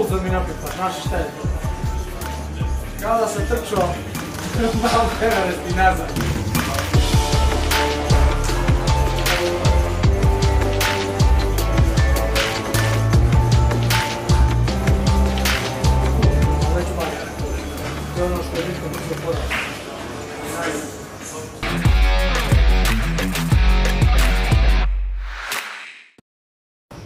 Фул замина при път, наши ще е. Трябва да се тръчва. Малко е на рестиназа.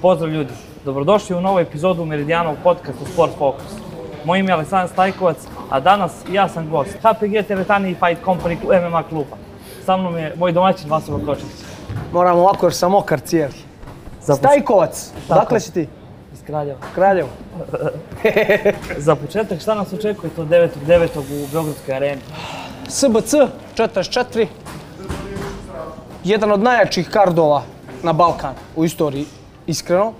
Pozdrav ljudi, dobrodošli u novu epizodu Meridijanovog podcasta Sport Focus. Moje ime je Aleksandar Stajkovac, a danas ja sam gost HPG Teretani i Fight Company MMA kluba. Sa mnom je moj domaćin Vasovo Kočić. Moram ovako još sam okar cijeli. Stajkovac, dakle si ti? Iz Kraljeva. Za početak šta nas očekuje to 9.9. u Beogradskoj areni? SBC 44, jedan od najjačih kardova na Balkan u istoriji iskreno,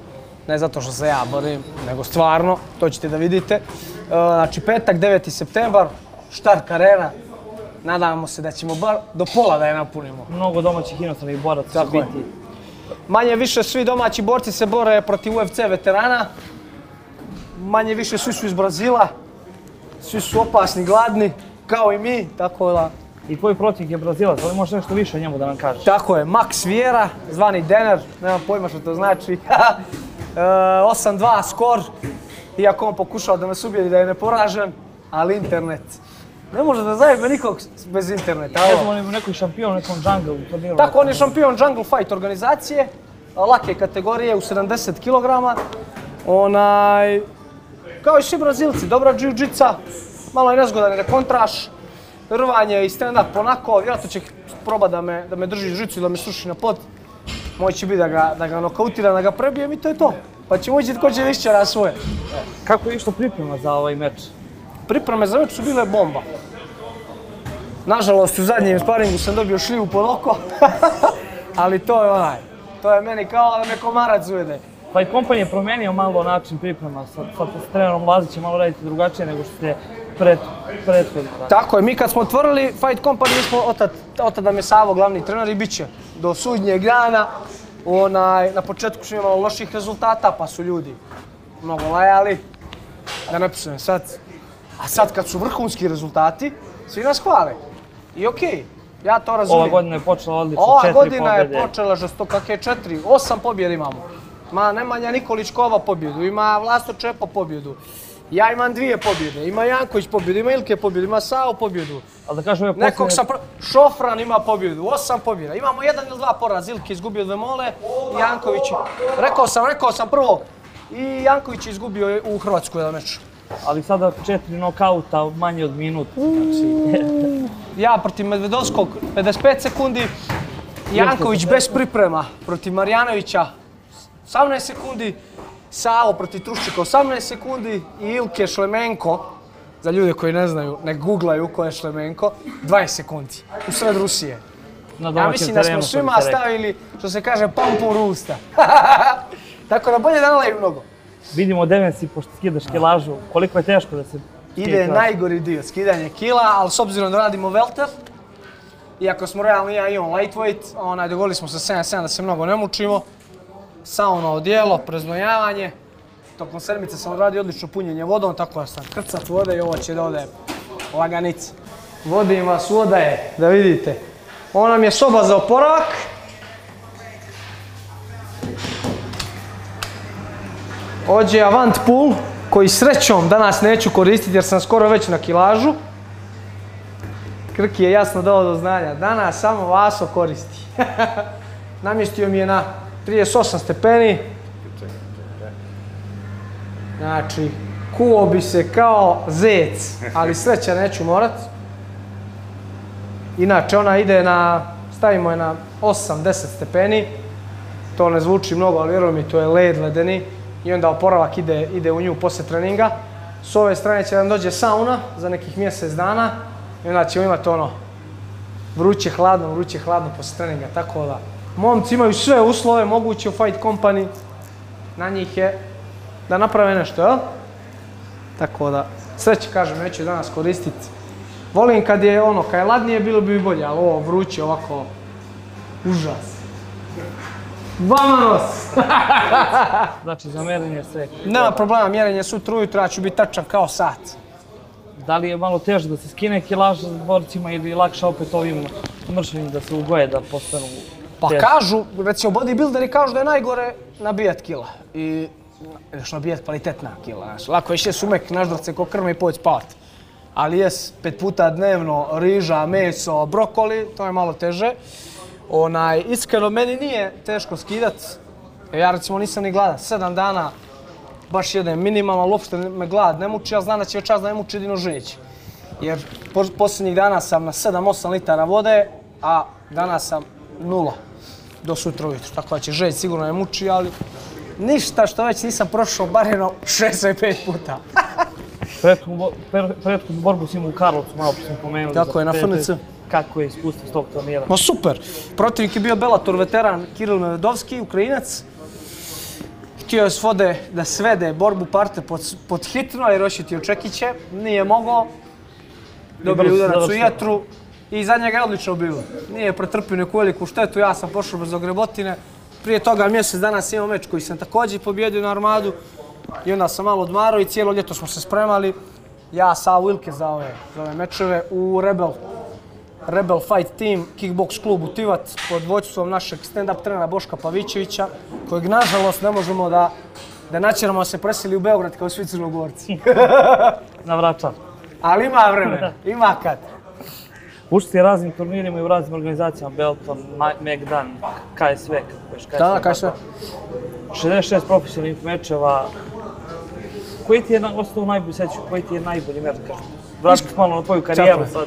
ne zato što se ja borim, nego stvarno, to ćete da vidite. E, znači petak, 9. septembar, štar arena, nadamo se da ćemo bar do pola da je napunimo. Mnogo domaćih inostranih boraca će biti. Manje više svi domaći borci se bore protiv UFC veterana. Manje više svi su iz Brazila. Svi su opasni, gladni, kao i mi, tako da i tvoj protivnik je Brazilac, ali možeš nešto više o njemu da nam kažeš. Tako je, Max Vieira, zvani denar, nemam pojma što to znači. 8-2 e, skor, iako on pokušao da me subjedi da je ne poražen, ali internet. Ne može da zajebe nikog bez interneta. Ne znam, on je šampion, nekom jungle turniru. Tako, on je šampion jungle fight organizacije, lake kategorije u 70 kg. Onaj, kao i svi brazilci, dobra džiu malo je nezgodan ne kontraš, rvanje i stand-up onako, vjerojatno će da me, da me drži žicu i da me sruši na pot. Moći će biti da ga, da ga nokautira, da ga prebijem i to je to. Pa će moći tko će više svoje. Kako je išlo priprema za ovaj meč? Pripreme za meč su bile bomba. Nažalost, u zadnjem sparingu sam dobio šljivu pod oko, ali to je onaj. To je meni kao da me komarac Pa i kompan je promijenio malo način priprema, Sa sa trenerom malo raditi drugačije nego što ste prethodno. Tako je, mi kad smo otvorili Fight Company, mi smo otad, nam je Savo glavni trener i bit će do sudnjeg dana. Onaj, na početku smo imali loših rezultata, pa su ljudi mnogo lajali. Da ne sad. A sad kad su vrhunski rezultati, svi nas hvale. I okej, ja to razumijem. Ova godina je počela odlično, četiri pobjede. godina je počela žesto, kak četiri, osam pobjeda imamo. Ma Nemanja Nikolić Kova pobjedu, ima Vlasto Čepa pobjedu. Ja imam dvije pobjede, ima Janković pobjedu, ima Ilke pobjedu, ima Sao pobjedu. Ali da kažemo je Nekog sam pro... Šofran ima pobjedu, osam pobjeda. Imamo jedan ili dva poraz, Ilke izgubio dve mole i Janković. Rekao sam, rekao sam prvo. I Janković je izgubio u Hrvatsku jedan meč. Ali sada četiri nokauta manje od minut. ja protiv Medvedovskog 55 sekundi. Janković bez priprema protiv Marjanovića 18 sekundi. Savo protiv Truščika 18 sekundi i Ilke Šlemenko, za ljude koji ne znaju, ne googlaju ko je Šlemenko, 20 sekundi u sred Rusije. Na ja mislim da smo svima stavili, što se kaže, pampu rusta. Tako da bolje da nalaju mnogo. Vidimo si pošto skidaš kilažu, koliko je teško da se... Ide najgori dio, skidanje kila, ali s obzirom da radimo welter, iako smo realni ja i on lightweight, onaj, smo se 7-7 da se mnogo ne mučimo, sauna dijelo, preznojavanje. Tokom sedmice sam radio odlično punjenje vodom, tako da sam krcat vode i ovo će da ode laganice. Vodim vas u je da vidite. Ovo nam je soba za oporavak. Ođe Avant Pool, koji srećom danas neću koristiti jer sam skoro već na kilažu. Krki je jasno dao do znanja, danas samo Vaso koristi. Namjestio mi je na 38 stepeni. Znači, kuo bi se kao zec, ali sreća neću morat. Inače, ona ide na, stavimo je na 8-10 stepeni. To ne zvuči mnogo, ali vjerujem mi, to je led ledeni. I onda oporavak ide, ide u nju poslije treninga. S ove strane će nam dođe sauna za nekih mjesec dana. I onda ćemo imati ono, vruće hladno, vruće hladno poslije treninga. Tako da, Momci imaju sve uslove moguće u Fight Company. Na njih je da naprave nešto, jel? Tako da, sreće kažem, neću danas koristiti. Volim kad je ono, kad je ladnije bilo bi bolje, ali ovo vruće ovako, užas. Vamanos! znači, za mjerenje sve. Nema problema, mjerenje su ujutro, ja ću biti tačan kao sat. Da li je malo teže da se skine kilaž s borcima ili lakše opet ovim mršavim da se ugoje, da postanu pa kažu, recimo bodybuilderi kažu da je najgore nabijat kila. I još nabijat kvalitetna kila, Lako je šest umek naždrce ko krme i pojeć spavat. Ali jes pet puta dnevno riža, meso, brokoli, to je malo teže. Onaj, iskreno, meni nije teško skidat. Ja recimo nisam ni gladan, sedam dana baš jedem minimalno, ali me glad ne muči, ja znam da će večas da ne muči jedino žinić. Jer posljednjih dana sam na 7-8 litara vode, a danas sam nula do sutra ujutru. Tako će žeć sigurno ne muči, ali ništa što već nisam prošao bareno 65 puta. Prethodnu borbu si imao u Karlovcu, malo sam pomenuo. Tako je, na FNC. Kako je ispustio s tog turnira? Ma super! Protivnik je bio Belator veteran Kiril Medvedovski, Ukrajinac. Htio je svode da svede borbu parte pod, pod hitno jer ošetio Čekiće. Nije mogao. Dobili udarac u jetru i za njega je odlično bilo. Nije pretrpio neku veliku štetu, ja sam pošao bez ogrebotine. Prije toga mjesec danas imao meč koji sam također pobjedio na armadu i onda sam malo odmarao i cijelo ljeto smo se spremali. Ja sa Wilke za ove, mečeve u Rebel. Rebel Fight Team, kickbox klub u Tivat pod vođstvom našeg stand-up trenera Boška Pavićevića, kojeg nažalost ne možemo da, da se presili u Beograd kao svi crnogorci. na Ali ima vremena, ima kad. Pusti raznim turnirima i u raznim organizacijama, Belton, Megdan, KSV, kako je KSV. Da, KSV. 66 profesionalnih mečeva. Koji ti je ostao najbolji koji ti je najbolji meč, kažem? malo na tvoju karijeru sad.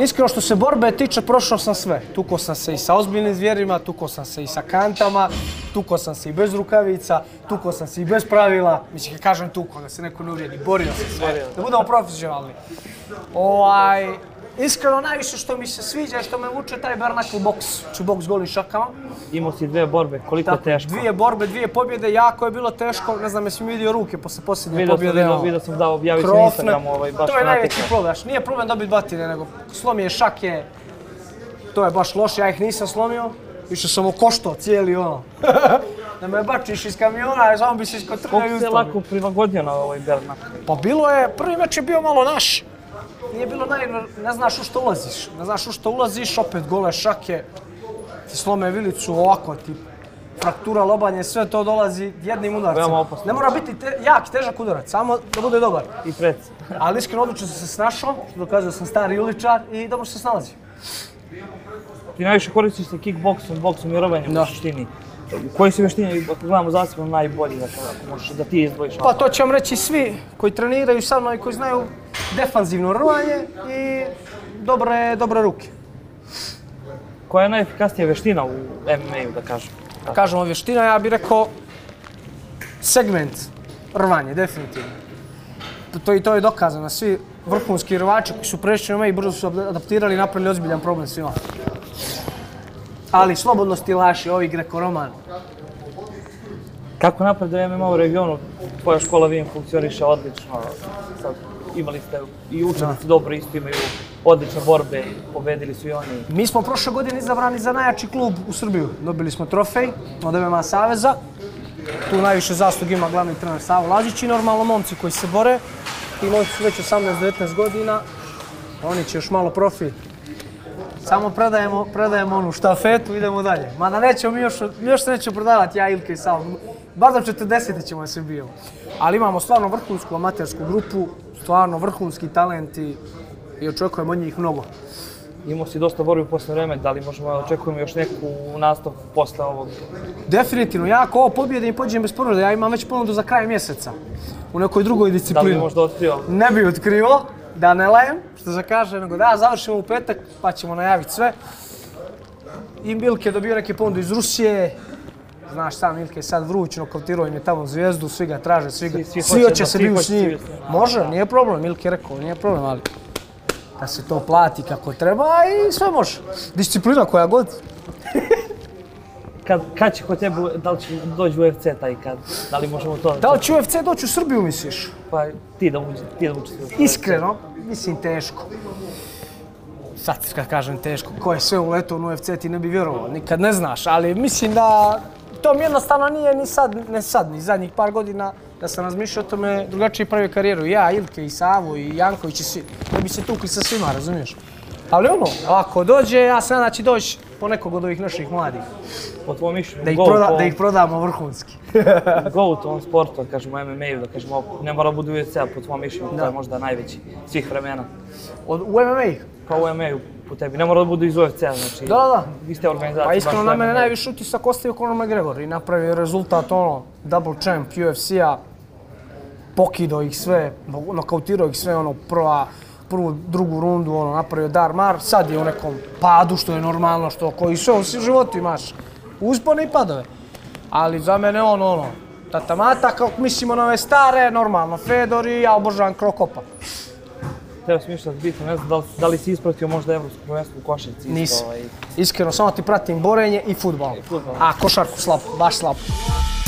Iskreno što se borbe tiče, prošao sam sve. Tuko sam se i sa ozbiljnim zvjerima, tuko sam se i sa kantama, tuko sam se i bez rukavica, tuko sam se i bez pravila. Mislim, kažem tuko, da se neko ne uvrijedi. borio sam se. Da budemo profesionalni. Ovaj, Iskreno, najviše što mi se sviđa je što me vuče taj barnakli boks, ču znači boks golim šakama. Imao si dvije borbe, koliko je teško? Dvije borbe, dvije pobjede, jako je bilo teško, ne znam jesi mi vidio ruke posle posljednje vidio pobjede. Sam, ono? vidio, sam da objavit na ovaj, To je najveći problem, nije problem dobiti batine, nego Slomi je šake, to je baš loše, ja ih nisam slomio, više sam okoštao cijeli ono. da me bačiš iz kamiona, zavom bi se iskotrljaju. Kako lako prilagodio na ovaj Bernak? Pa bilo je, prvi meč je bio malo naš nije bilo naivno, ne znaš u što ulaziš. Ne znaš u što ulaziš, opet gole šake, ti slome vilicu ovako, ti fraktura, lobanje, sve to dolazi jednim udarcem. Ne mora biti jak, težak udarac, samo da bude dobar. I pred. Ali iskreno odlično sam se snašao, što dokazuje sam stari uličar i dobro se snalazi. Ti najviše koristiš se kickboksom, boksom i robanjem u suštini. Koji su vještine, ako najbolji, ako možeš da ti izdvojiš? Pa to će vam reći svi koji treniraju sa mnom i koji znaju defanzivno rvanje i dobre, ruke. Koja je najefikasnija veština u MMA-u, da kažem? Da Kažemo vještina, ja bih rekao segment rvanje, definitivno. To, to je dokazano, svi vrhunski rvači koji su prešli u MMA i brzo su adaptirali i napravili ozbiljan problem svima. Ali slobodno stilaši, ovi roman. Kako napreduje MMA u regionu? Tvoja škola vidim funkcioniše odlično. imali ste i učenici dobro isto imaju odlične borbe pobedili su i oni. Mi smo prošle godine izabrani za najjači klub u Srbiju. Dobili smo trofej od MMA Saveza. Tu najviše zastog ima glavni trener Savo Lazić i normalno momci koji se bore. Ti momci su već 18-19 godina. Oni će još malo profi samo predajemo, predajemo onu štafetu, idemo dalje. Mada nećemo mi još, još se prodavati ja, ilke i sal. Bar ćete 40. ćemo se bijemo. Ali imamo stvarno vrhunsku amatersku grupu, stvarno vrhunski talenti i očekujemo od njih mnogo. Imao si dosta borbi posle vreme, da li možemo očekujemo još neku nastavku posle ovog? Definitivno, ja ako ovo pobjedim i pođem bez ponude, ja imam već ponudu za kraj mjeseca u nekoj drugoj disciplini. Da li možda otkrio? Ne bi otkrio, da ne lajem, što se kaže, nego da završimo u petak pa ćemo najaviti sve. I Milke je dobio neke ponude iz Rusije, znaš sam je sad vruć, nokautirao im je tamo zvijezdu, svi ga traže, svi, ga, svi, hoće se biti s njim. Može, nije problem, Ilke je rekao, nije problem, ali da se to plati kako treba i sve može. Disciplina koja god. kad, kad će kod tebe, da li će doći u UFC taj kad, da li možemo to... Da li će UFC doći u Srbiju, misliš? Pa ti da uđe, ti da Iskreno, mislim teško. Sad kad kažem teško, ko je sve uletao u UFC ti ne bi vjerovao, nikad ne znaš, ali mislim da to mi jednostavno nije ni sad, ne sad, ni zadnjih par godina da sam razmišljao o tome drugačije pravio karijeru. Ja, Ilke i Savu i Janković i svi, da bi se tukli sa svima, razumiješ? Ali ono, ako dođe, ja nadam da će doći po nekog od ovih naših mladih? Po tvojom mišljenju, da, ih prodamo vrhunski. go to on sportu, da kažemo MMA-u, da kažemo ne mora bude UFC, po tvojom mišljenju to je možda najveći svih vremena. Od, u MMA? Pa u MMA-u po tebi, ne mora da bude iz UFC-a, znači. Da, da, Vi ste organizacija. Pa iskreno na mene najviše utisak ostavio Conor McGregor i napravio rezultat ono, double champ UFC-a, pokido ih sve, nokautirao ih sve, ono, prva prvu, drugu rundu, ono, napravio Dar Mar, sad je u nekom padu, što je normalno, što koji sve u životu imaš uzbone i padove. Ali za mene on, ono, tatamata, kao mislimo ono, na ove stare, normalno, Fedor i ja obožavam Krokopa. Teo sam mišljati bitno, ne znam da li, si ispratio možda Evropsku prvenstvo u košarci? Nisam. Ovaj? Iskreno, samo ti pratim borenje i futbal. I futbol. A košarku slab baš slabo.